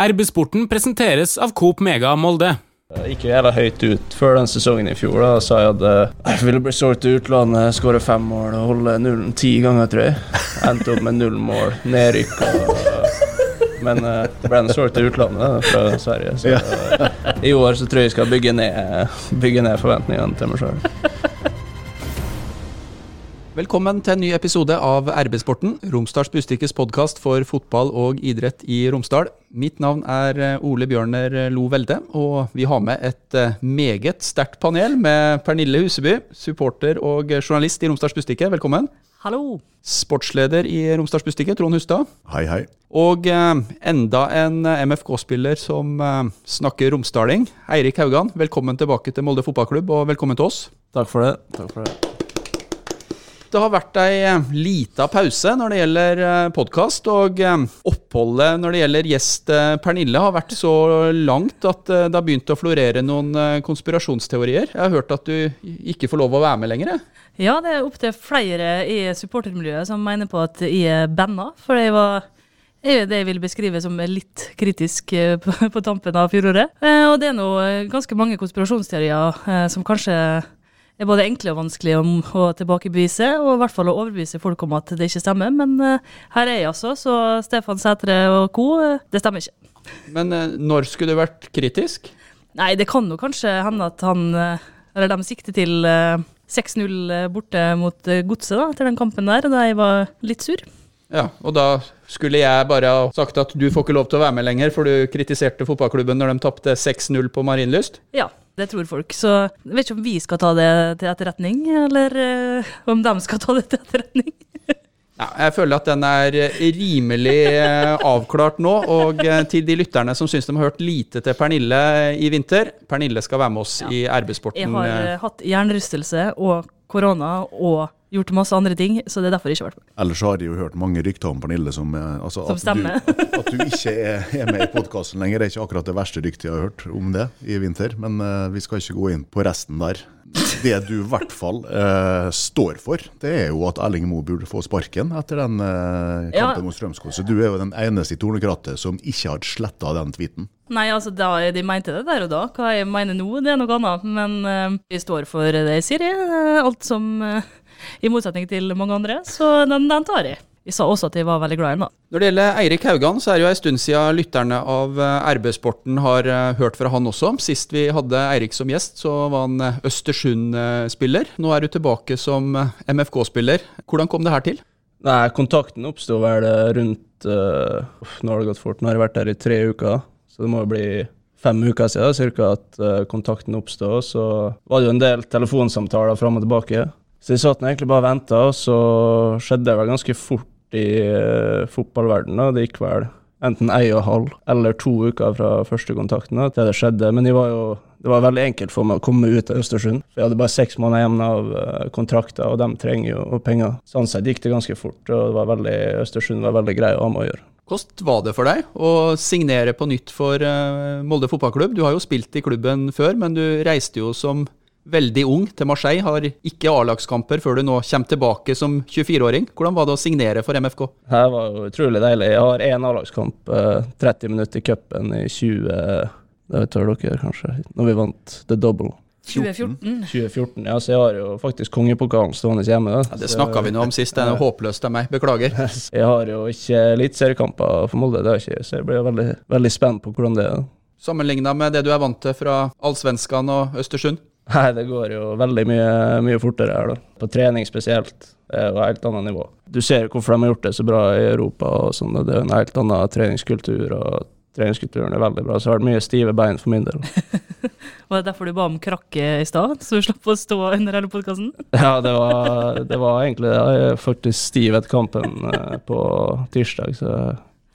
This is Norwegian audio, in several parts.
RB-sporten presenteres av Coop Mega Molde. Gikk jo jævla høyt ut før den sesongen i fjor. Da sa jeg at eh, jeg ville bli solgt til utlandet, skåre fem mål og holde nullen ti ganger, tror jeg. Endte opp med null mål, nedrykk og Men uh, ble solgt til utlandet fra Sverige. Så uh, i år så tror jeg jeg skal bygge ned, bygge ned forventningene til meg sjøl. Velkommen til en ny episode av RB-sporten, Romsdals Bustikkes podkast for fotball og idrett i Romsdal. Mitt navn er eh, Ole Bjørner Lo Velde, og vi har med et eh, meget sterkt panel med Pernille Huseby, supporter og journalist i Romsdals Bustikke. Velkommen. Hallo. Sportsleder i Romsdals Bustikke, Trond Hustad. Hei, hei. Og eh, enda en MFK-spiller som snakker romsdaling. Eirik Haugan, velkommen tilbake til Molde fotballklubb, og velkommen til oss. Takk for det. Takk for det. Det har vært ei eh, lita pause når det gjelder podkast, og eh, oppholdet når det gjelder gjest eh, Pernille har vært så langt at eh, det har begynt å florere noen eh, konspirasjonsteorier. Jeg har hørt at du ikke får lov å være med lenger. Ja, det er opptil flere i supportermiljøet som mener på at jeg er banna. For jeg var det jeg vil beskrive som litt kritisk eh, på, på tampen av fjoråret. Eh, og det er nå eh, ganske mange konspirasjonsteorier eh, som kanskje er både enkle og vanskelig å, å tilbakebevise, og i hvert fall å overbevise folk om at det ikke stemmer. Men uh, her er jeg altså, så Stefan Sætre og co., uh, det stemmer ikke. Men uh, når skulle du vært kritisk? Nei, det kan jo kanskje hende at han, eller de sikter til eh, 6-0 borte mot Godset da, etter den kampen der, da jeg var litt sur. Ja, og da skulle jeg bare ha sagt at du får ikke lov til å være med lenger, for du kritiserte fotballklubben når de tapte 6-0 på Marienlyst. Ja, det tror folk. Så jeg vet ikke om vi skal ta det til etterretning, eller uh, om de skal ta det til etterretning. Ja, jeg føler at den er rimelig eh, avklart nå, og eh, til de lytterne som syns de har hørt lite til Pernille i vinter, Pernille skal være med oss i Jeg RB-sporten. har eh, eh, hatt jernrystelse og korona og gjort masse andre ting, så det er derfor jeg ikke har vært med. Ellers har jeg jo hørt mange rykter om Pernille som, eh, altså, Som at, stemmer. Du, at, at du ikke er, er med i podkasten lenger. Det er ikke akkurat det verste ryktet jeg har hørt om det i vinter. Men uh, vi skal ikke gå inn på resten der. Det du i hvert fall uh, står for, det er jo at Erling Moe burde få sparken etter den uh, kampen Ja. mot Strømskog. Så du er jo den eneste i tornekrattet som ikke har sletta den tweeten. Nei, altså da de mente det der og da. Hva jeg mener nå, det er noe annet. Men eh, vi står for det jeg sier. Eh, Alt som uh, I motsetning til mange andre, så den, den tar jeg. Vi sa også at jeg var veldig glad i den, da. Når det gjelder Eirik Haugan, så er det jo en stund siden lytterne av RB-sporten har hørt fra han også. Sist vi hadde Eirik som gjest, så var han Østersund-spiller. Nå er du tilbake som MFK-spiller. Hvordan kom det her til? Nei, kontakten oppsto vel rundt uh, Nå har det gått fort. Nå har jeg vært her i tre uker, så det må jo bli fem uker siden cirka at eh, kontakten oppstod. Så var det jo en del telefonsamtaler fram og tilbake. Så jeg satt egentlig bare og venta, og så skjedde det vel ganske fort i uh, fotballverdenen. Det gikk vel enten ei og halv eller to uker fra første kontakten til det skjedde. Men var jo, det var veldig enkelt for meg å komme ut av Østersund. For jeg hadde bare seks måneder igjen av eh, kontrakter, og de trenger jo penger. Sånn sett gikk det ganske fort, og det var veldig, Østersund var veldig grei å ha med å gjøre. Hvordan var det for deg å signere på nytt for eh, Molde fotballklubb? Du har jo spilt i klubben før, men du reiste jo som veldig ung til Marseille. Har ikke A-lagskamper før du nå kommer tilbake som 24-åring. Hvordan var det å signere for MFK? Det var utrolig deilig. Jeg har én A-lagskamp, eh, 30 minutter i cupen i 20... Det tør dere kanskje, når vi vant the double. 2014. 2014, ja, så jeg har jo faktisk kongepokalen stående hjemme. Da. Ja, det snakka vi nå om sist. Det er håpløs av meg. Beklager. Jeg har jo ikke eliteseriekamper for Molde, det har jeg ikke, så jeg blir veldig, veldig spent på hvordan det er. Sammenligna med det du er vant til fra Allsvenskan og Østersund? Nei, det går jo veldig mye, mye fortere her, da. På trening spesielt. Det er jo et helt annet nivå. Du ser hvorfor de har gjort det så bra i Europa og sånn. Det er jo en helt annen treningskultur, og treningskulturen er veldig bra. Så det har vært mye stive bein for min del. Var det derfor du ba om krakke i stad, så du slapp å stå under hele podkasten? Ja, det var, det var egentlig det. Jeg er faktisk stiv etter kampen eh, på tirsdag, så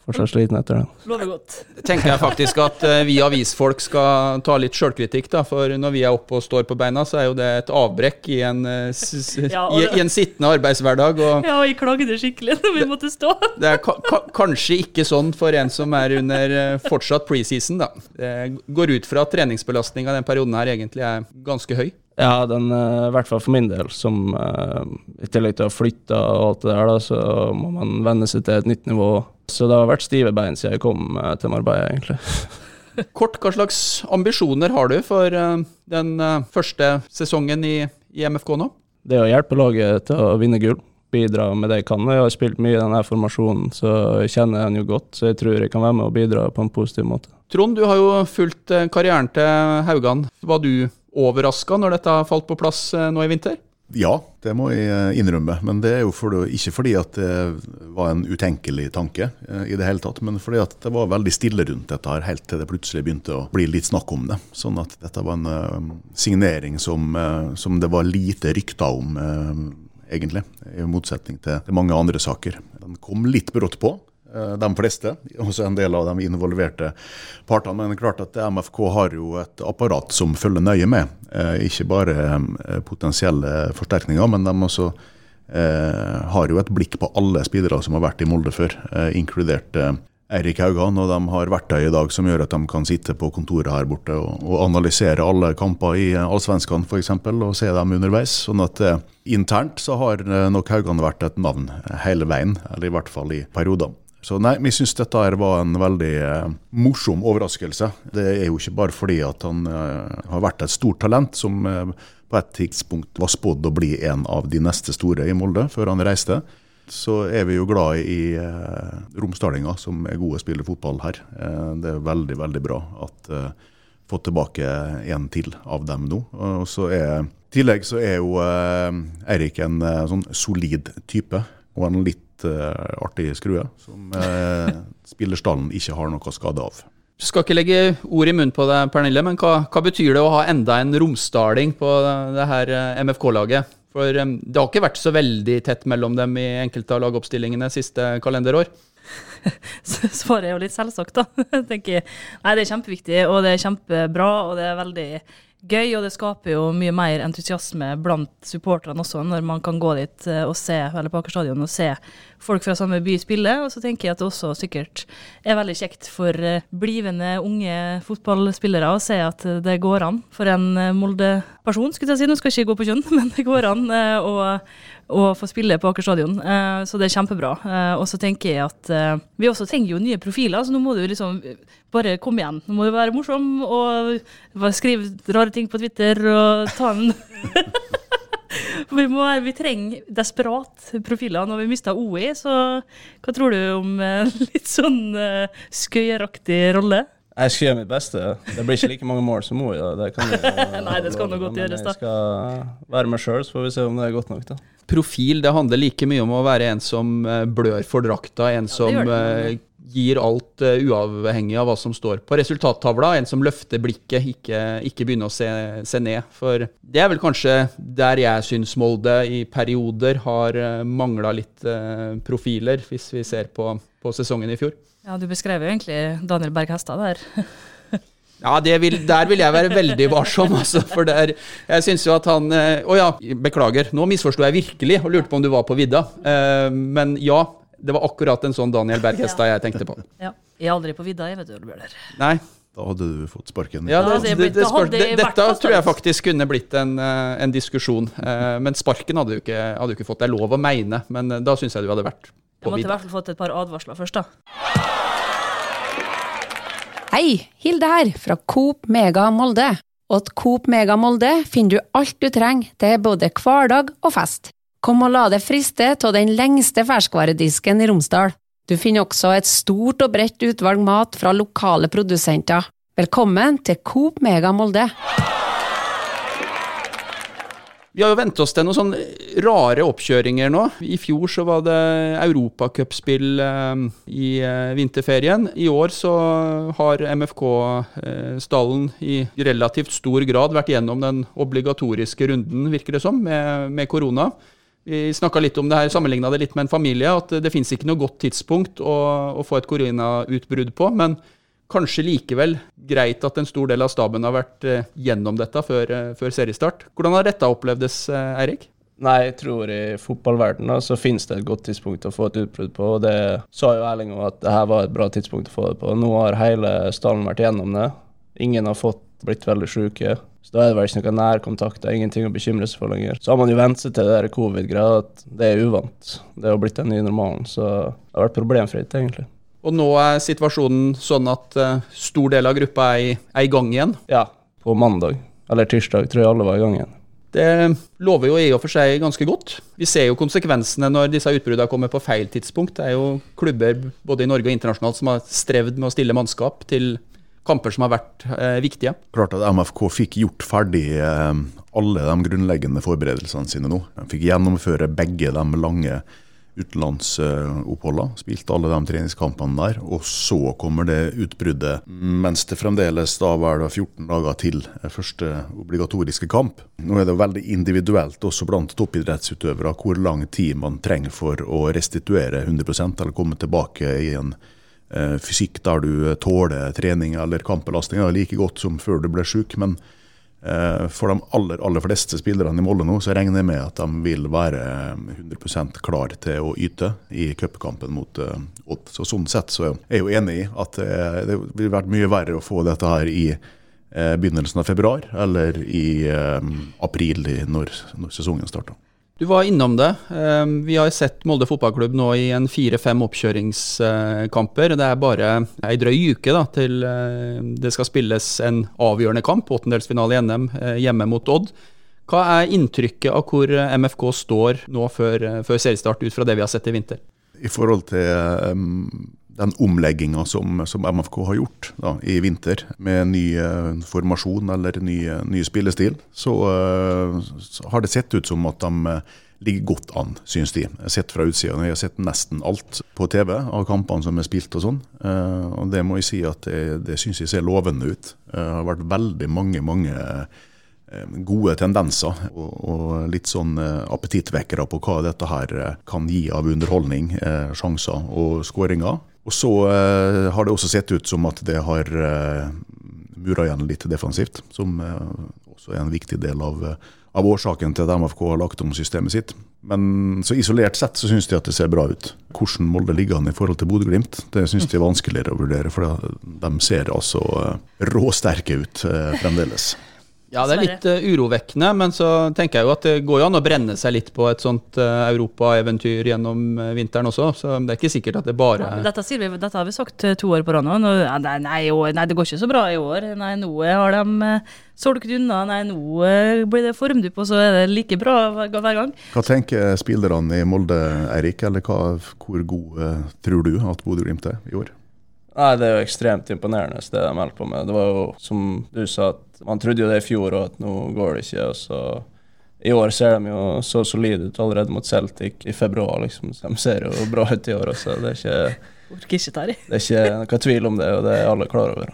fortsatt sliten etter den. Lover godt. tenker jeg faktisk at eh, vi avisfolk skal ta litt sjølkritikk, da. For når vi er oppe og står på beina, så er jo det et avbrekk i en, eh, s s Ja, i, i en sittende arbeidshverdag. Og Ja, jeg klagde skikkelig når vi måtte stå. det er ka ka kanskje ikke sånn for en som er under eh, fortsatt preseason, da. Det går ut fra at treningsbelastninga den perioden her egentlig er ganske høy. Ja, den, eh, i hvert fall for min del, som eh, i tillegg til å ha flytta og alt det der, da, så må man venne seg til et nytt nivå. Så det har vært stive bein siden jeg kom eh, til Marbella, egentlig. Kort, hva slags ambisjoner har du for den første sesongen i, i MFK nå? Det å hjelpe laget til å vinne gull, bidra med det jeg kan. Jeg har spilt mye i denne formasjonen, så jeg kjenner den jo godt. Så jeg tror jeg kan være med og bidra på en positiv måte. Trond, du har jo fulgt karrieren til Haugan. Var du overraska når dette falt på plass eh, nå i vinter? Ja, det må jeg eh, innrømme. Men det er jo for, ikke fordi at det var en utenkelig tanke eh, i det hele tatt, men fordi at det var veldig stille rundt dette her helt til det plutselig begynte å bli litt snakk om det. Sånn at dette var en signering som, som, det var lite rykter om, egentlig. I motsetning til mange andre saker. Den kom litt brått på. Eh, de fleste, også en del av de involverte partene. Men det er klart at MFK har jo et apparat som følger nøye med. Eh, ikke bare eh, potensielle forsterkninger, men de også har jo et blikk på alle spillere som har vært i Molde før, inkludert Eirik Haugan. Og de har verktøy i dag som gjør at de kan sitte på kontoret her borte og, analysere alle kamper i Allsvenskan f.eks. og se dem underveis. sånn at internt så har nok Haugan vært et navn hele veien, eller i hvert fall i perioder. Så nei, vi syns dette her var en veldig eh, morsom overraskelse. Det er jo ikke bare fordi at han eh, har vært et stort talent, som eh, på et tidspunkt var spådd å bli en av de neste store i Molde, før han reiste. Så er vi jo glad i eh, romsdalinger som er gode spiller fotball her. Eh, det er veldig, veldig bra at eh, fått tilbake en til av dem nå. Og så er, I tillegg så er jo eh, Eirik en sånn solid type. Og en litt uh, artig skrue som uh, spillerstallen ikke har noe skade av. Du skal ikke legge ord i munnen på deg, Pernille, men hva, hva, betyr det å ha enda en romsdaling på det her eh, MFK-laget? For um, det har ikke vært så veldig tett mellom dem i enkelte av lagoppstillingene siste kalenderår. Svaret er jo litt selvsagt, da. tenker jeg. Nei, det er kjempeviktig, og det er kjempebra, og det er veldig gøy, og det skaper jo mye mer entusiasme blant supporterne også, når man kan gå dit eh, og se, eller på Aker stadion og se folk fra samme by spille. Og så tenker jeg at det også sikkert er veldig kjekt for eh, blivende unge fotballspillere å se at det går an for en eh, Molde-person, skulle jeg si. Nå skal jeg ikke gå på kjønn, men det går an å, å få spille på Aker stadion. Så det er kjempebra. Og så tenker jeg at vi også trenger jo nye profiler, så nå må du liksom bare komme igjen. Nå må du være morsom og skrive rare ting på Twitter og ta en vi, må, vi, trenger desperat profiler. Når vi mista OI, så hva tror du om litt sånn skøyeraktig rolle? Jeg skal gjøre mitt beste. Det blir ikke like mange mål som henne. Det kan jo, Nei, det skal nå godt gjøres, da. Jeg skal være meg sjøl, så får vi se om det er godt nok, da. Profil det handler like mye om å være en som eh, blør for drakta, en ja, som uh, gir alt uh, uavhengig av hva som står på resultattavla. En som løfter blikket, ikke, ikke begynner å se, se, ned. For det er vel kanskje der jeg syns Molde i perioder har uh, eh, mangla litt uh, profiler, hvis vi ser på, på, sesongen i fjor. Ja, du beskrev jo egentlig Daniel Berg Hestad der. Ja, vil, der vil jeg være veldig varsom, altså. For der, jeg syns jo at han Å ja, beklager. Nå misforsto jeg virkelig og lurte på om du var på vidda. Men ja, det var akkurat en sånn Daniel Berg Hestad jeg tenkte på. Ja. Jeg er aldri på vidda, jeg, vet du, Bjørner. Nei. Da hadde du fått sparken. Ja, det, det, det, dette tror jeg faktisk kunne blitt en, eh, en diskusjon. Eh, men sparken hadde du ikke, hadde ikke fått. Det er lov å mene, men eh, da syns jeg du hadde vært Du måtte i hvert fall fått et par advarsler først, da. Hei, Hilde her, fra Coop Mega Molde. Og til Coop Mega Molde finner du alt du trenger til både hverdag og fest. Kom og la deg friste av den lengste ferskvaredisken i Romsdal. Du finner også et stort og bredt utvalg mat fra lokale produsenter. Velkommen til Coop Mega Molde. Vi har jo vent oss til noen sånne rare oppkjøringer nå. I fjor så var det europacupspill eh, i eh, vinterferien. I år så har MFK-stallen eh, i relativt stor grad vært gjennom den obligatoriske runden, virker det som, med, med korona. Vi snakka litt om det her, sammenligna det litt med en familie, at det finnes ikke noe godt tidspunkt å, å få et koronautbrudd på. Men kanskje likevel greit at en stor del av staben har vært eh, gjennom dette før, eh, før, seriestart. Hvordan har dette opplevdes, eh, Eirik? Nei, jeg tror i fotballverdenen så finnes det et godt tidspunkt å få et utbrudd på. og Det sa jo Erling òg, at det her var et bra tidspunkt å få det på. Nå har hele stallen vært gjennom det. Ingen har fått blitt veldig syke. Så da er det vel ikke noen nærkontakter, ingenting å bekymre seg for lenger. Så har man jo vent seg til det der covid-greia, at det er uvant. Det har blitt den nye normalen, så det har vært problemfritt, egentlig. Og nå er situasjonen sånn at uh, stor del av gruppa er i, er i gang igjen. Ja, på mandag, eller tirsdag, tror jeg alle var i gang igjen. Det lover jo i og for seg ganske godt. Vi ser jo konsekvensene når disse utbruddene kommer på feil tidspunkt. Det er jo klubber både i Norge og internasjonalt som har strevd med å stille mannskap til kamper som har vært eh, viktige. Klart at MFK fikk gjort ferdig eh, alle de grunnleggende forberedelsene sine nå. De fikk gjennomføre begge de lange utenlandsoppholdene. Spilte alle de treningskampene der. Og så kommer det utbruddet, mens det fremdeles da var det 14 dager til første obligatoriske kamp. Nå er det veldig individuelt også blant toppidrettsutøvere hvor lang tid man trenger for å restituere 100 eller komme tilbake i en Eh, fysikk der du tåler trening eller kampbelastning like godt som før du ble syk. Men for de aller, aller fleste spillerne i Molde nå, så regner jeg med at de vil være 100% klar til å yte i cupkampen mot uh, Odd. Så Sånn sett så er jeg jo enig i at det ville vært mye verre å få dette her i begynnelsen av februar eller i april når, når sesongen starter. Du var innom det. Ehm, vi har sett Molde fotballklubb nå i en fire-fem oppkjøringskamper. Det er bare ei drøy uke da, til eh, det skal spilles en avgjørende kamp, åttendelsfinale i NM, eh, hjemme mot Odd. Hva er inntrykket av hvor MFK står nå før, eh, før seriestart, ut fra det vi har sett i vinter? I forhold til um, den omlegginga som, som, MFK har gjort da, i vinter, med ny uh, formasjon eller ny, ny spillestil, så, uh, så, har det sett ut som at de ligger godt an, syns de. Jeg har sett fra utsida. Jeg har sett nesten alt på TV av kampene som er spilt og sånn. og det må jeg si at det, det syns jeg ser lovende ut. Det har vært veldig mange, mange gode tendenser og, og, litt sånn appetittvekkere på hva dette her kan gi av underholdning, sjanser og skåringer. Og så uh, har det også sett ut som at det har uh, mura igjen litt defensivt, som uh, også er en viktig del av, av, årsaken til at MFK har lagt om systemet sitt. Men så isolert sett så syns de at det ser bra ut. Hvordan Molde ligger an i forhold til Bodø-Glimt, det syns de er vanskeligere å vurdere. For de ser altså råsterke ut fremdeles. Ja, det er litt uh, urovekkende, men så tenker jeg jo at det går jo an å brenne seg litt på et sånt uh, europaeventyr gjennom uh, vinteren også, så det er ikke sikkert at det bare ja, dette, vi, dette, har vi sagt to år på rad nå. Nei, nei, nei, det går ikke så bra i år. Nei, nå har de solgt unna. Nei, nå blir det formdupp, og så er det like bra hver gang. Hva tenker spillerne i Molde, Eirik, eller hva, hvor gode tror du at Bodø-Glimt er i år? Nei, Det er jo ekstremt imponerende, det de holder på med. Det var jo som du sa, at man trodde jo det i fjor og at nå går det ikke. og så I år ser de jo så solide ut allerede mot Celtic i februar. liksom. De ser jo bra ut i år også. Det er ikke, Orker ikke ta det. Det er ikke noe tvil om det, og det er alle klar over.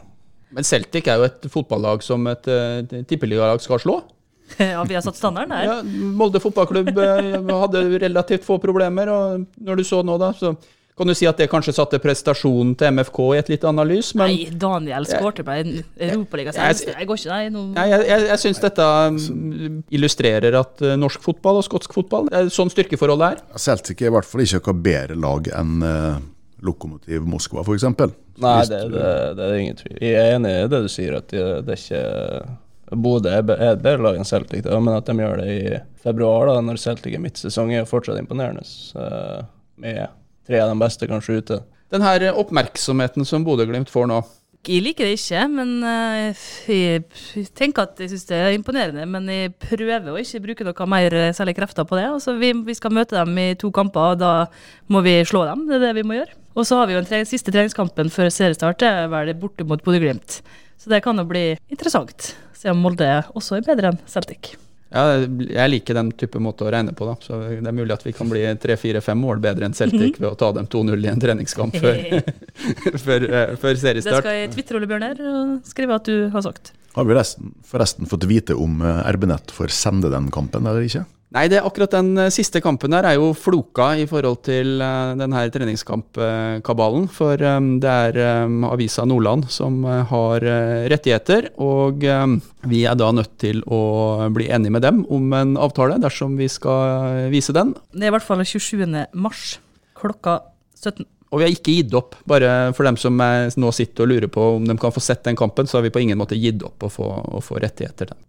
Men Celtic er jo et fotballag som et, et tippeligalag skal slå. Ja, vi har satt standarden her. Ja, Molde fotballklubb eh, hadde relativt få problemer, og når du så nå, da, så kan du si at det kanskje satte prestasjonen til MFK i et litt annet lys, men Nei, Daniel skårte på Europaligas Jeg går ikke, nei. No. nei jeg jeg, jeg syns dette mm, illustrerer at uh, norsk fotball og skotsk fotball er sånn styrkeforholdet er. Celtic er i hvert fall ikke noe bedre lag enn uh, Lokomotiv Moskva, f.eks. Nei, det, det, det, er ingen tvil. Jeg er enig i det du sier, at det, det er ikke Bodø er et bedre lag enn Celtic, da, men at de gjør det i februar, da, når Celtic er midtsesong, er fortsatt imponerende. Uh, med tre av de beste kanskje ute. Den her oppmerksomheten som Bodø-Glimt får nå, jeg liker det ikke, men uh, jeg tenker at jeg syns det er imponerende. Men jeg prøver å ikke bruke noe mer eh, særlig krefter på det. Altså, vi, vi, skal møte dem i to kamper, og da må vi slå dem. Det er det vi må gjøre. Og så har vi jo den siste treningskampen før seriestart, det er vel borte mot Bodø-Glimt. Så det kan jo bli interessant. Se om Molde også er bedre enn Celtic. Ja, jeg liker den type måte å regne på. da. Så Det er mulig at vi kan bli tre-fire-fem mål bedre enn Celtic ved å ta dem 2-0 i en treningskamp før, før, uh, før, seriestart. Det skal jeg tvitre Ole Bjørner og skrive at du har sagt. Har vi forresten fått vite om eh, RB-nett får sende den kampen eller ikke? Nei, det, akkurat den eh, siste kampen her er jo floka i forhold til uh, den her treningskampkabalen. For um, det er um, Avisa Nordland som uh, har uh, rettigheter, og um, vi er da nødt til å bli enige med dem om en avtale dersom vi skal vise den. Det er i hvert fall 27. mars klokka 17. Og vi har ikke gitt opp. Bare for dem som nå sitter og lurer på om de kan få sett den kampen, så har vi på ingen måte gitt opp å få, å få rettigheter til den.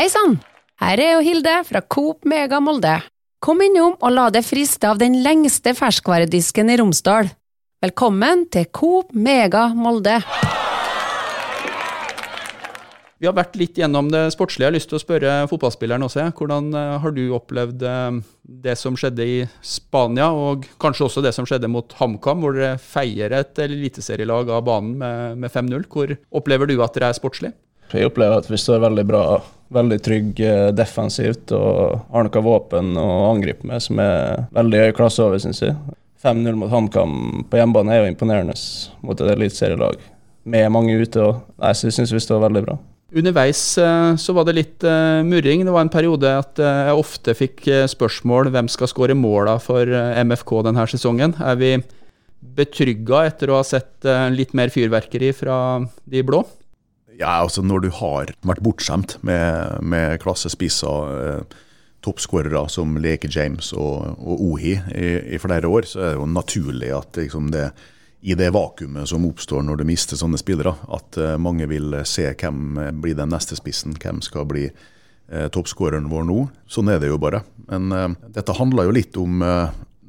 Hei sann! Her er jo Hilde fra Coop Mega Molde. Kom innom og la deg friste av den lengste ferskvaredisken i Romsdal. Velkommen til Coop Mega Molde. Vi har vært litt gjennom det sportslige. Jeg har lyst til å spørre fotballspilleren også. Hvordan eh, har du opplevd eh, det som skjedde i Spania, og kanskje også det som skjedde mot HamKam, hvor dere feier et eliteserielag av banen med, med 5-0? Hvor opplever du at dere er sportslig? Jeg opplever at vi står veldig bra, veldig trygg eh, defensivt og har noe våpen å angripe med som er veldig høy klasse over, syns jeg. 5-0 mot HamKam på hjemmebane er jo imponerende mot et eliteserielag med mange ute. Og, jeg syns vi står veldig bra. Underveis eh, så var det litt uh, murring. Det var en periode at jeg ofte fikk spørsmål hvem skal skåre måla for MFK denne sesongen. Er vi betrygga etter å ha sett litt mer fyrverkeri fra de blå? Ja, altså Når du har vært bortskjemt med, med klassespisser, toppskårere som Leke James og, og Ohi i, i, flere år, så er det jo naturlig at liksom, det i det vakuumet som oppstår når du mister sånne spillere, at eh, mange vil se hvem blir den neste spissen, hvem skal bli eh, toppskåreren vår nå. Sånn er det jo bare. Men uh, dette handler jo litt om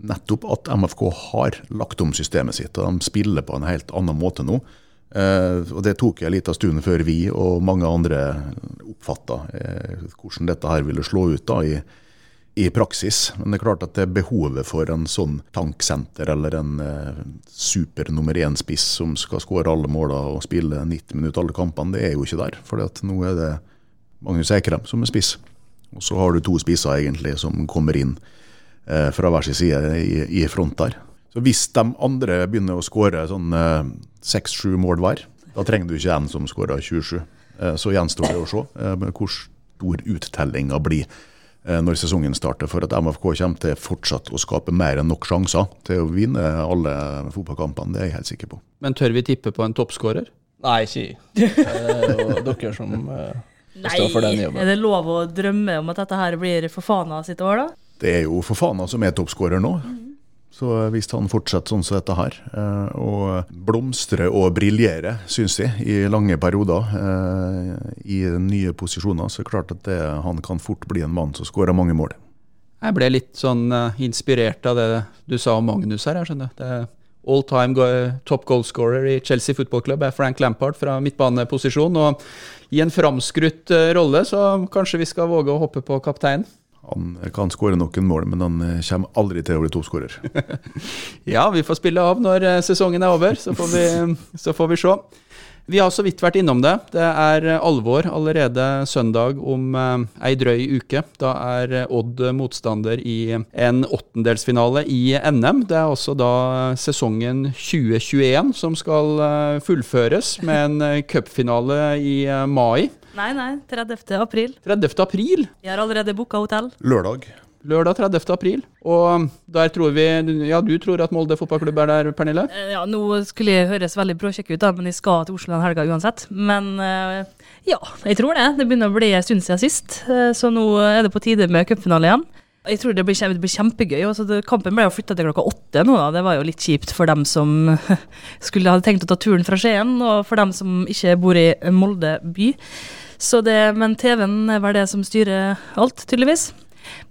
nettopp at MFK har lagt om systemet sitt, og de spiller på en helt annen måte nå. Og Det tok en liten stund før vi og mange andre oppfatta hvordan dette her ville slå ut da i i praksis. Men det er klart at det er behovet for en sånn tanksenter eller en eh, super nummer én-spiss som skal skåre alle måla og spille 90 minutter alle kampene, det er jo ikke der. For nå er det Magnus Eikrem som er spiss. Og så har du to spisser egentlig som kommer inn eh, fra hver sin side i, i, front der. Så hvis de andre begynner å skåre sånn seks-sju eh, mål hver, da trenger du ikke en som skårer 27. Eh, så gjenstår det å se eh, hvor stor uttellinga blir Eh, når sesongen starter, for at MFK kommer til fortsatt å skape mer enn nok sjanser til å vinne alle fotballkampene. Det er jeg helt sikker på. Men tør vi tippe på en toppskårer? Nei, ikke Det er jo dere som uh, står for den jobben. Er det lov å drømme om at dette her blir for Fana sitt år, da? Det er jo for Fana som er toppskårer nå. Mm. Så hvis han fortsetter sånn som dette her, eh, og blomstrer og briljerer, syns jeg, i lange perioder eh, i nye posisjoner, så er det klart at det, han kan fort bli en mann som skårer mange mål. Jeg ble litt sånn uh, inspirert av det du sa om Magnus her. jeg skjønner. Det All time top goalscorer i Chelsea Football Club er Frank Lampard fra midtbaneposisjon. Og i en framskrutt rolle, så kanskje vi skal våge å hoppe på kapteinen? Han kan skåre noen mål, men han eh, kommer aldri til å bli toppskårer. ja, vi får spille av når eh, sesongen er over, så får vi, så får vi se. Vi har så vidt vært innom det. Det er alvor allerede søndag om eh, ei drøy uke. Da er Odd motstander i en åttendelsfinale i NM. Det er også da sesongen 2021 som skal fullføres med en cupfinale i mai. Nei, nei. 30. april. 30. april? Vi har allerede booka hotell. Lørdag. Lørdag 30. april. Og der tror vi Ja, du tror at Molde fotballklubb er der, Pernille? Eh, ja, nå skulle jeg høres veldig bråkjekk ut, da, men jeg skal til Oslo den helga uansett. Men eh, ja, jeg tror det. Det begynner å bli en stund siden sist, eh, så nå er det på tide med cupfinale igjen. Jeg tror det blir, det blir kjempegøy. Altså, det, kampen ble jo flytta til klokka åtte nå. Da. Det var jo litt kjipt for dem som skulle hadde tenkt å ta turen fra Skien, og for dem som ikke bor i Molde by. Det, men TV-en vel det som styrer alt, tydeligvis.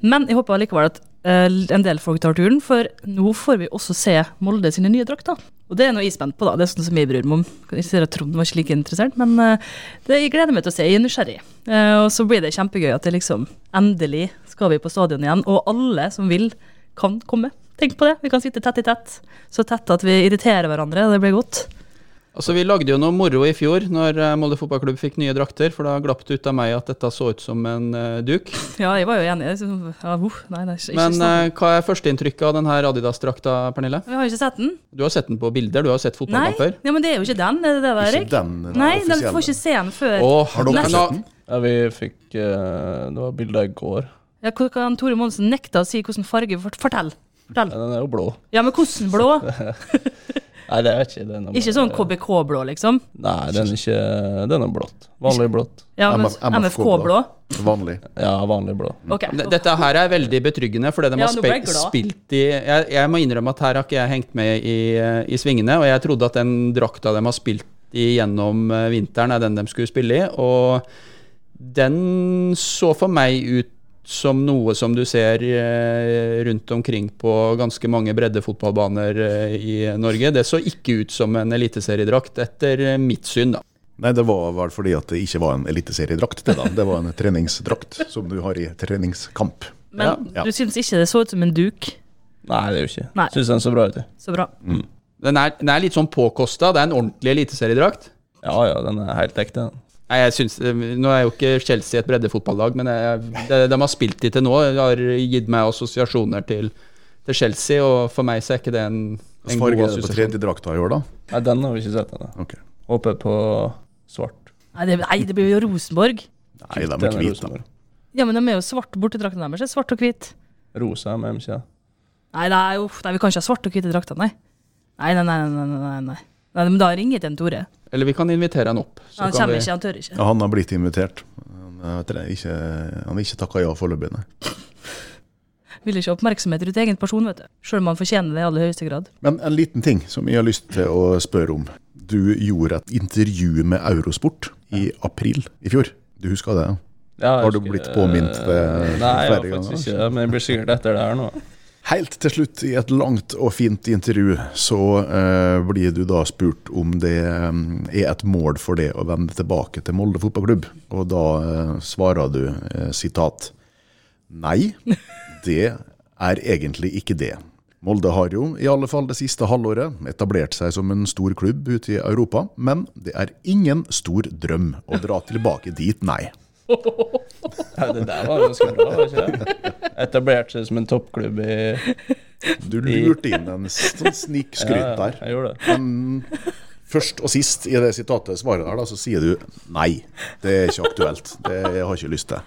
Men jeg håper likevel at uh, en del folk tar turen, for nå får vi også se Molde sine nye drakter. Og det er noe jeg er spent på, da. Det er sånn som jeg bryr meg om. Jeg ser at Trond var ikke like interessert, men uh, det jeg gleder meg til å se. Jeg er nysgjerrig. Uh, og så blir det kjempegøy at det liksom endelig skal vi på stadion igjen, og alle som vil, kan komme. Tenk på det. Vi kan sitte tett i tett. Så tett at vi irriterer hverandre. Det blir godt. Altså, Vi lagde jo noe moro i fjor når eh, Molde fotballklubb fikk nye drakter, for da glapp det ut av meg at dette så ut som en uh, duk. Ja, jeg var jo enig. Ja, uh, nei, nei, ikke, Men uh, hva er førsteinntrykket av denne Adidas-drakta, Pernille? Jeg har jo ikke sett den. Du har sett den på bilder, du har sett fotballkamper? Nei, ja, men det er jo ikke den, er det det, Erik? Ikke den, den Nei, den får ikke se den før. Å, har dere sett den? Ja, vi fikk Det var bilder i går. Ja, kan Tore Monsen nekta å si hvilken farge? Fortell. Fortell. Ja, den er jo blå. Ja, men hvordan blå? Nei, det er ikke det. Ikke sånn KBK-blå, liksom? Nei, den er ikke Den er blått. Vanlig blått. Ja, men MFK-blå? Vanlig. Ja, vanlig blå. Okay. Dette her er veldig betryggende, for de ja, har spilt, spilt i jeg, jeg, må innrømme at her har ikke jeg hengt med i, i svingene, og jeg trodde at den drakta de har spilt i gjennom eh, vinteren, er den de skulle spille i. og Den så for meg ut som noe som du ser eh, rundt omkring på ganske mange breddefotballbaner eh, i Norge. Det så ikke ut som en eliteseriedrakt, etter eh, mitt syn, da. Nei, det var vel fordi at det ikke var en eliteseriedrakt. Det da. Det var en treningsdrakt som du har i treningskamp. Men Ja. du syns ikke det så ut som en duk? Nei, det gjør ikke. Nei. Syns den så bra ut. Så bra. Den er, den er litt sånn påkosta. Det er en ordentlig eliteseriedrakt. Ja ja, den er helt ekte. den. Nei, jeg synes, eh, Nå er jo ikke Chelsea et breddefotballag, men jeg, det de har spilt de til nå, har gitt meg assosiasjoner til, til Chelsea, og for meg så er ikke det en, Hvilken en farge god er det på assosiasjon. tredje drakta i år, da? Nei, den har vi ikke sett ennå. Ok. Håper på svart. Nei, det, nei, det blir jo Rosenborg. Nei, de er hvite. Ja, men de er jo svarte bortedraktene deres. Svart og hvit. Rosa med MC. Nei, nei, uff, nei, vi kan ikke ha svarte og hvite drakter, nei. Nei, nei, nei, nei, nei, nei, nei. men da ringer jeg til Tore. Eller vi kan invitere han opp. så Han kan kommer vi- ikke, han tør ikke. Ja, han har blitt invitert. Han har ikke, han ikke takka ja foreløpig, nei. Vil ikke ha oppmerksomhet rundt egen person, vet du. Selv om han fortjener det i aller høyeste grad. Men en liten ting som jeg har lyst til å spørre om. Du gjorde et intervju med Eurosport i april i fjor. Du husker det? ja? Har du blitt påminnet det Nei, jeg har flere ganger, faktisk ikke det. Men jeg blir sikkert etter det her nå. Helt til slutt, i et langt og fint intervju, så eh, blir du da spurt om det eh, er et mål for det å vende tilbake til Molde fotballklubb. Og da eh, svarer du eh, sitat Nei, det er egentlig ikke det. Molde har jo, i alle fall det siste halvåret, etablert seg som en stor klubb ute i Europa, men det er ingen stor drøm å dra tilbake dit, nei. Ja, det der var ganske bra. var ikke det? Etablert seg som en toppklubb i Du lurte inn en sånn snikskryt der. Ja, Jeg gjorde det. Men først og sist i det sitatet svaret der, da, så sier du nei. Det er ikke aktuelt. Det har jeg ikke lyst til.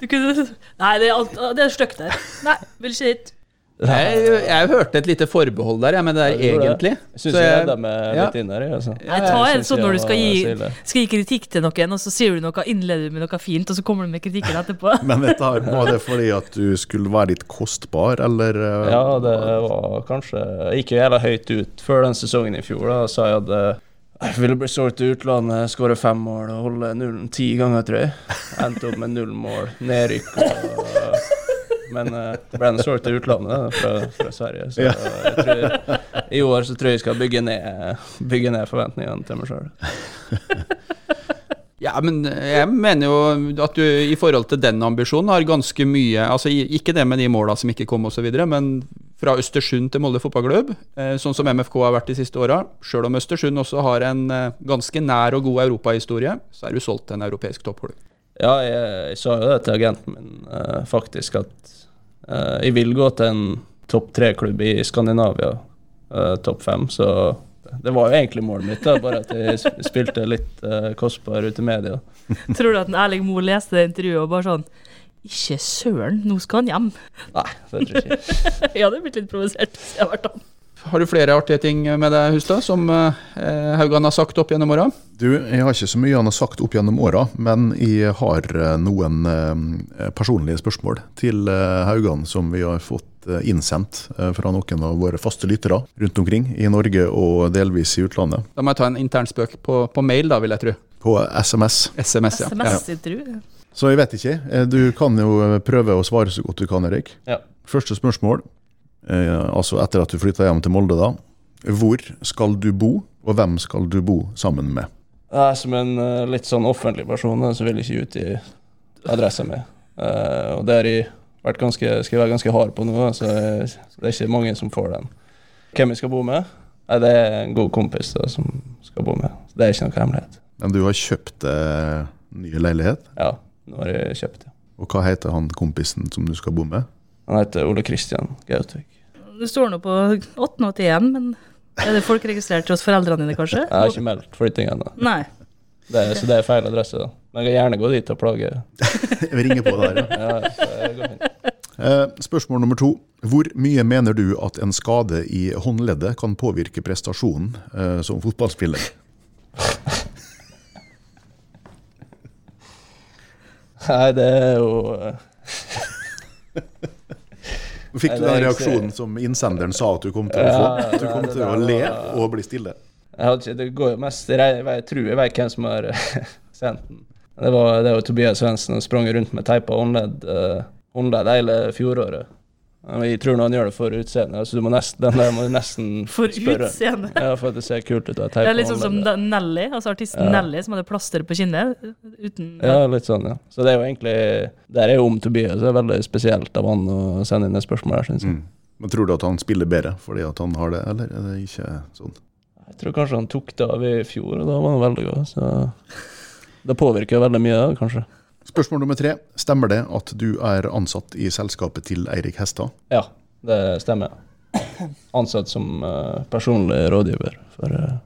Du kunne Nei, det er, alt, det er stygt der. Nei, vil ikke dit. Jeg, jeg hørte et lite forbehold der, jeg, men det er Ja, egentlig. Jeg syns jeg jeg- de er ja. litt inn her jeg, Altså. jeg tar en sånn når du skal gi, skal gi kritikk til noen, og så sier du noe, innleder du med noe fint, og så kommer du med kritikken etterpå. Men dette her, var det fordi at du skulle være litt kostbar, eller? eh, Ja, det var kanskje Jeg gikk jo jævla høyt ut før den sesongen i fjor. Da sa jeg at eh, jeg ville bli solgt til utlandet, skåre fem mål og holde nullen ti ganger, tror jeg. Endte opp med null mål, nedrykk og Men uh, ble den solgt til utlandet fra, fra Sverige. Så Ja. jeg tror, i år så tror jeg jeg skal bygge ned, bygge ned forventningene til meg sjøl. Ja, men jeg mener jo at du i forhold til den ambisjonen har ganske mye Altså ikke det med de måla som ikke kom osv., men fra Østersund til Molde fotballklubb, eh, sånn som MFK har vært de siste åra. Sjøl om Østersund også har en eh, ganske nær og god europahistorie, så er du solgt til en europeisk toppklubb. Ja, jeg, jeg sa jo det til agenten min, eh, faktisk, at eh, jeg vil gå til en topp tre-klubb i Skandinavia, eh, topp fem, så det var jo egentlig målet mitt, da, bare at jeg spilte litt uh, kostbar ute i media. Tror du at en Erling Moe leste det intervjuet og bare sånn Ikke søren, nå skal han hjem. Nei, det tror jeg ikke. Jeg hadde blitt litt provosert hvis jeg hadde vært han. Har du flere artige ting med deg, Hustad, som eh, Haugan har sagt opp gjennom åra? Du, jeg har ikke så mye han har sagt opp gjennom åra, men jeg har eh, noen eh, personlige spørsmål til eh, Haugan som vi har fått eh, innsendt eh, fra noen av våre faste lyttere rundt omkring i Norge og delvis i utlandet. Da må jeg ta en intern spøk på, på mail, da, vil jeg tro. På SMS. SMS, ja. SMS, jeg tror. Så jeg vet ikke. Du kan jo prøve å svare så godt du kan, Erik. Ja. Første spørsmål, altså etter at du flytta hjem til Molde, da. Hvor skal du bo, og hvem skal du bo sammen med? Jeg er som en eh, litt sånn offentlig person, da, så vil jeg ikke ut i adressa mi. Uh, og det har jeg vært ganske, skal være ganske hard på nå, så, jeg, så det er ikke mange som får den. Hvem jeg skal bo med? Nei, det er en god kompis da, som skal bo med. Så det er ikke noe hemmelighet. Men du har kjøpt eh, ny leilighet, Ja, nå har jeg kjøpt det. og hva heter han kompisen som du skal bo med? Han heter Ole Kristian Gautvik. Det står nå på 881, men er det folk registrert hos foreldrene dine, kanskje? Jeg har ikke meldt flytting ennå, er- så det er feil adresse. da. Men jeg kan gjerne gå dit og plage. Vi ringer på der, ja. Ja, så det går fint. Eh, spørsmål nummer to. Hvor mye mener du at en skade i håndleddet kan påvirke prestasjonen eh, som fotballspiller? Nei, det er jo eh, Fikk du den reaksjonen som innsenderen sa at du kom til å få? At Du kom til å le og bli stille. Det går jo mest Jeg, tror jeg vet hvem som har sendt den. Det var, det var Tobias Svendsen som sprang rundt med teipa uh, håndledd hele fjoråret. Jeg tror nå han gjør det for utseendet, så du må nesten, den der må du nesten For spørre. utseende. Ja, for at det ser kult ut. Det er litt sånn som. Nelly, altså artisten Ja. Nelly, som hadde plaster på kinnet. Uten Ja, litt sånn, ja. Så det er jo egentlig Der er jo om Tobias, så det er veldig spesielt av han å sende inn det spørsmålet her, syns jeg. Mm. Men tror du at han spiller bedre fordi at han har det, eller er det ikke sånn? Jeg tror kanskje han tok det av i fjor, og da var han veldig god. Så det påvirker veldig mye, kanskje. Spørsmål nummer tre. Stemmer det at du er ansatt i selskapet til Eirik Hestad? Ja, det stemmer. Ansatt som uh, personlig rådgiver for uh,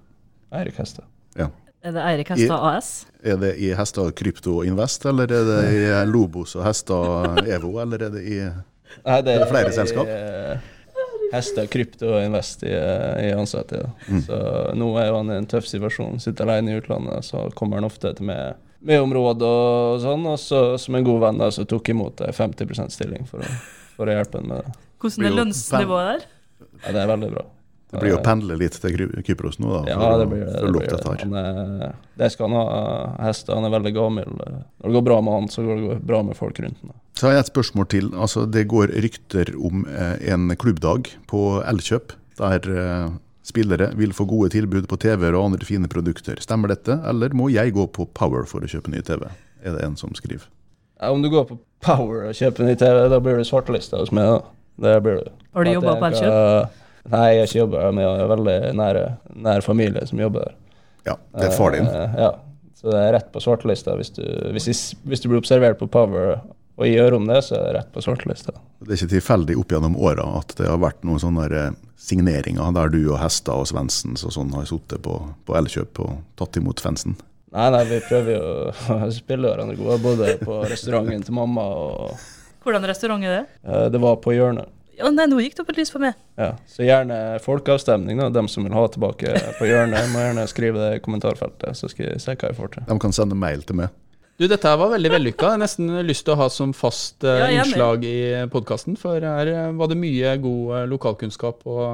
Eirik Hestad. Ja. Er det Eirik Hestad AS? Er det i Hestad Krypto Invest, eller er det i Lobos og Hestad Evo, eller er det i Nei, det Er det flere selskap? eh, Hestad Krypto og Invest i, i ansatte, ja. Så nå er han i en tøff situasjon. Sitter alene i utlandet, så kommer han ofte til meg med området og sånn. Og så som en god venn da, så tok jeg imot ei 50% stilling for å, for å hjelpe ham med det. Hvordan er lønnsnivået der? Ja, det er veldig bra. Det blir jo å pendle litt til Kypros nå, da, Ja, det blir det. det, blir det. er, det skal han ha. Hester, han er veldig gammel. Når det går bra med han, så går det bra med folk rundt han. Så har jeg et spørsmål til. Altså, det går rykter om eh, en klubbdag på Elkjøp, der eh, spillere vil få gode tilbud på TV-er og andre fine produkter. Stemmer dette, eller må jeg gå på Power for å kjøpe ny TV? Er det en som skriver. Ja, om du går på Power og kjøper ny TV, da blir du svartelista hos meg. da. Det blir du. Har du jobba på Elkjøp? Nei, jeg har ikke jobba der, men jeg har veldig nære, nær familie som jobber der. Ja, det er far din. Eh, ja, så det er rett på svartelista. Hvis hvis, hvis du blir observert på Power og gjør om det, så er det rett på svartelista. Det er ikke tilfeldig opp gjennom åra at det har vært noen sånne eh, signeringer der du og Hestad og Svendsens og sånn har sittet på, på Elkjøp og tatt imot fansen. Nei, nei, vi prøver jo å spille hverandre gode, både på restauranten til mamma og Hvordan restaurant er det? eh, Det var på hjørnet. Ja, nei, nå gikk det opp et lys for meg. Ja, Så gjerne folkeavstemning, da. Dem som vil ha tilbake på hjørnet, må gjerne skrive det i kommentarfeltet, så skal jeg se hva jeg får til. De kan sende mail til meg. Du, dette her var veldig vellykka. Jeg har nesten lyst til å ha som fast enig. innslag i podkasten. For her eh, var det mye god eh, lokalkunnskap å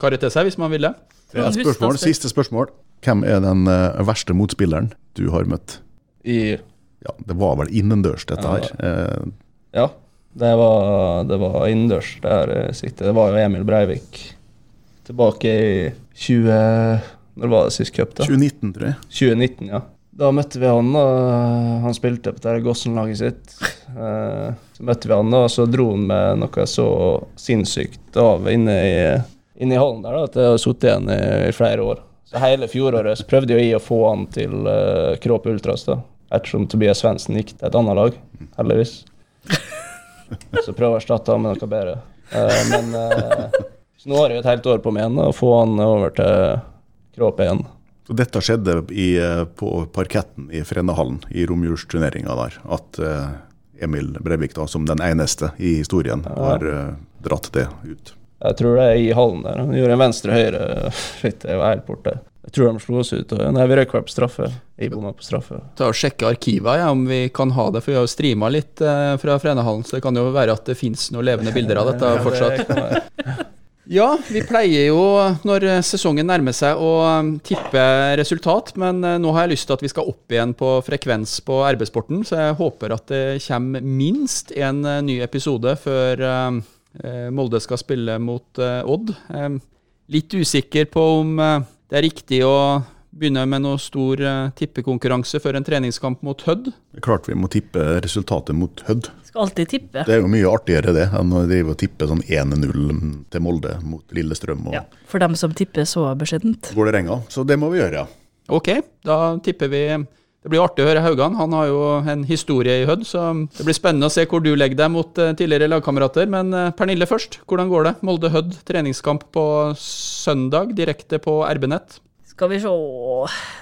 karre til seg, hvis man ville. Det er et spørsmål. Siste spørsmål. Hvem er den verste motspilleren du har møtt? I Ja, Det var vel innendørs, dette her. Ja, det var, det var innendørs der jeg siktet. Det var jo Emil Breivik tilbake i 20... Når var det sist cup, da? 2019, tror jeg. 2019, ja. Da møtte vi han, og han spilte på det Gossen-laget sitt. Eh, Så møtte vi han, og så dro han med noe så sinnssykt av inne i, inne i hallen der da, at jeg har sittet igjen i, i flere år. Så hele fjoråret så prøvde jeg å få han til uh, Kråp Ultras, da. Ettersom Tobias Svendsen gikk til et annet lag, heldigvis. Så jeg å erstatte han med noe bedre. Uh, men uh, så nå har jeg et helt år på meg igjen å få han over til Kråp igjen. Så dette skjedde i, eh, på parketten i Frennehallen i romjulsturneringa der. At eh, Emil Breivik, da, som den eneste i historien, har eh, dratt det ut. Jeg tror det er i hallen der. Han gjorde en venstre-høyre. Shit, jeg var helt borte. Jeg tror de slo oss ut. Og, nei, vi røyk på straffe. Jeg bomma på straffe. Ta og Sjekke arkivet ja, om vi kan ha det, for vi har jo streama litt eh, fra Frenehallen. Så det kan jo være at det fins noen levende bilder av dette Ja, fortsatt. det kan være. Ja, vi pleier jo når sesongen nærmer seg å um, tippe resultat, men eh, nå har jeg lyst til at vi skal opp igjen på frekvens på RB-sporten, så jeg håper at det kommer minst en eh, ny episode før um, eh, Molde skal spille mot Odd. Litt usikker på om det er riktig å begynne med noe stor eh, tippekonkurranse før en treningskamp mot Hødd. Det er klart vi må tippe resultatet mot Hødd. Skal alltid tippe. Det er jo mye artigere det enn å drive og tippe sånn 1-0 til Molde mot Lillestrøm og Ja, for dem som tipper så beskjedent. Vålerenga. Så det må vi gjøre, ja. Ok, da tipper vi Det blir artig å høre Haugan. Han har jo en historie i Hødd, så det blir spennende å se hvor du legger deg mot eh, tidligere lagkamerater. Men eh, Pernille først, hvordan går det? Molde-Hødd treningskamp på søndag, direkte på RB-nett. Skal vi se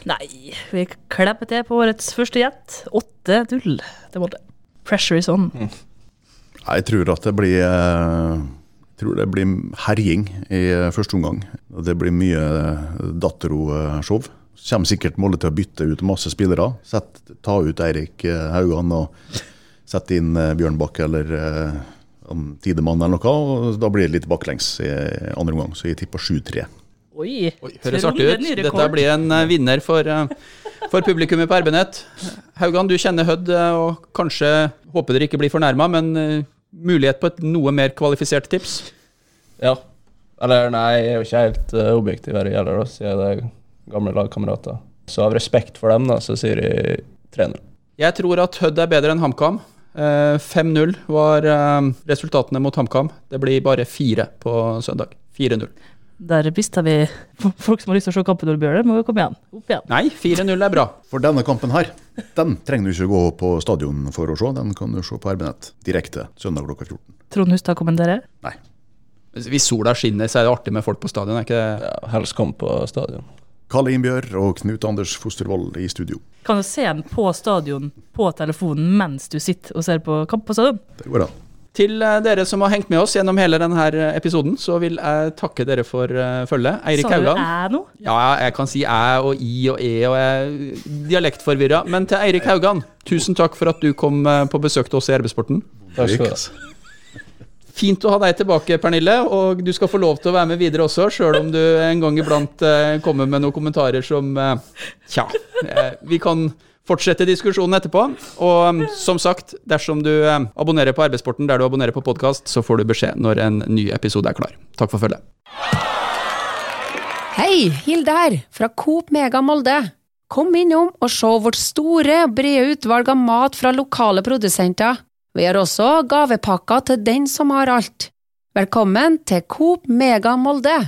Nei, vi klemmer til på årets første gjett. 8-0 til Molde. Pressure is on. Jeg tror at det blir eh, jeg tror det blir herjing i eh, første omgang. Det blir mye dattero-show. Kommer sikkert Molde til å bytte ut masse spillere. Sett, ta ut Eirik eh, Haugan og sette inn Bjørnbakk eller eh, Tidemann eller noe. Og da blir det litt baklengs i andre omgang, så jeg tipper 7-3. Oi. Høres artig ut. Dette blir en eh, vinner for, eh, For publikummet på RB-nett. Haugan, du kjenner Hødd, eh, og kanskje håper dere ikke blir fornærma, men mulighet på et noe mer kvalifisert tips? Ja. Eller nei, jeg er jo ikke helt objektiv her gjelder, da, siden det er gamle lagkamerater. Så av respekt for dem, da, så sier jeg 3-0. Jeg tror at Hødd er bedre enn HamKam. Eh, 5-0 var resultatene mot HamKam. Det blir bare fire på søndag. 4-0. Der mista vi folk som har lyst til å se kampen når Bjørner. Må jo komme igjen. Opp igjen. Nei, 4-0 er bra. For denne kampen her, den trenger du ikke gå på stadion for å se. Den kan du se på RB-nett direkte søndag klokka 14. Trond Hustad kommenterer. Nei. Hvis sola skinner, så er det artig med folk på stadion. er ikke det? Ja, helst kom på stadion. Kalle Innbjørg og Knut Anders Fostervoll i studio. Kan du se den på stadion på telefonen mens du sitter og ser på kamp på stadion? Det går an. Til eh, dere som har hengt med oss gjennom hele denne episoden, så vil jeg takke dere for eh, følget. Eirik Sa du Haugan. æ nå? Ja, jeg kan si æ og i og e og jeg dialektforvirra. Men til Eirik Haugan, tusen takk for at du kom eh, på besøk til oss i RB-sporten. Takk skal du ha. Fint å ha deg tilbake, Pernille, og du skal få lov til å være med videre også, sjøl om du en gang iblant eh, kommer med noen kommentarer som eh, Tja. Eh, vi kan fortsette diskusjonen etterpå. Og mm, som sagt, dersom du eh, abonnerer på Arbeidssporten der du abonnerer på podkast, så får du beskjed når en ny episode er klar. Takk for følget. Hei, Hilde her, fra Coop Mega Molde. Kom innom og se vårt store, brede utvalg av mat fra lokale produsenter. Vi har også gavepakker til den som har alt. Velkommen til Coop Mega Molde.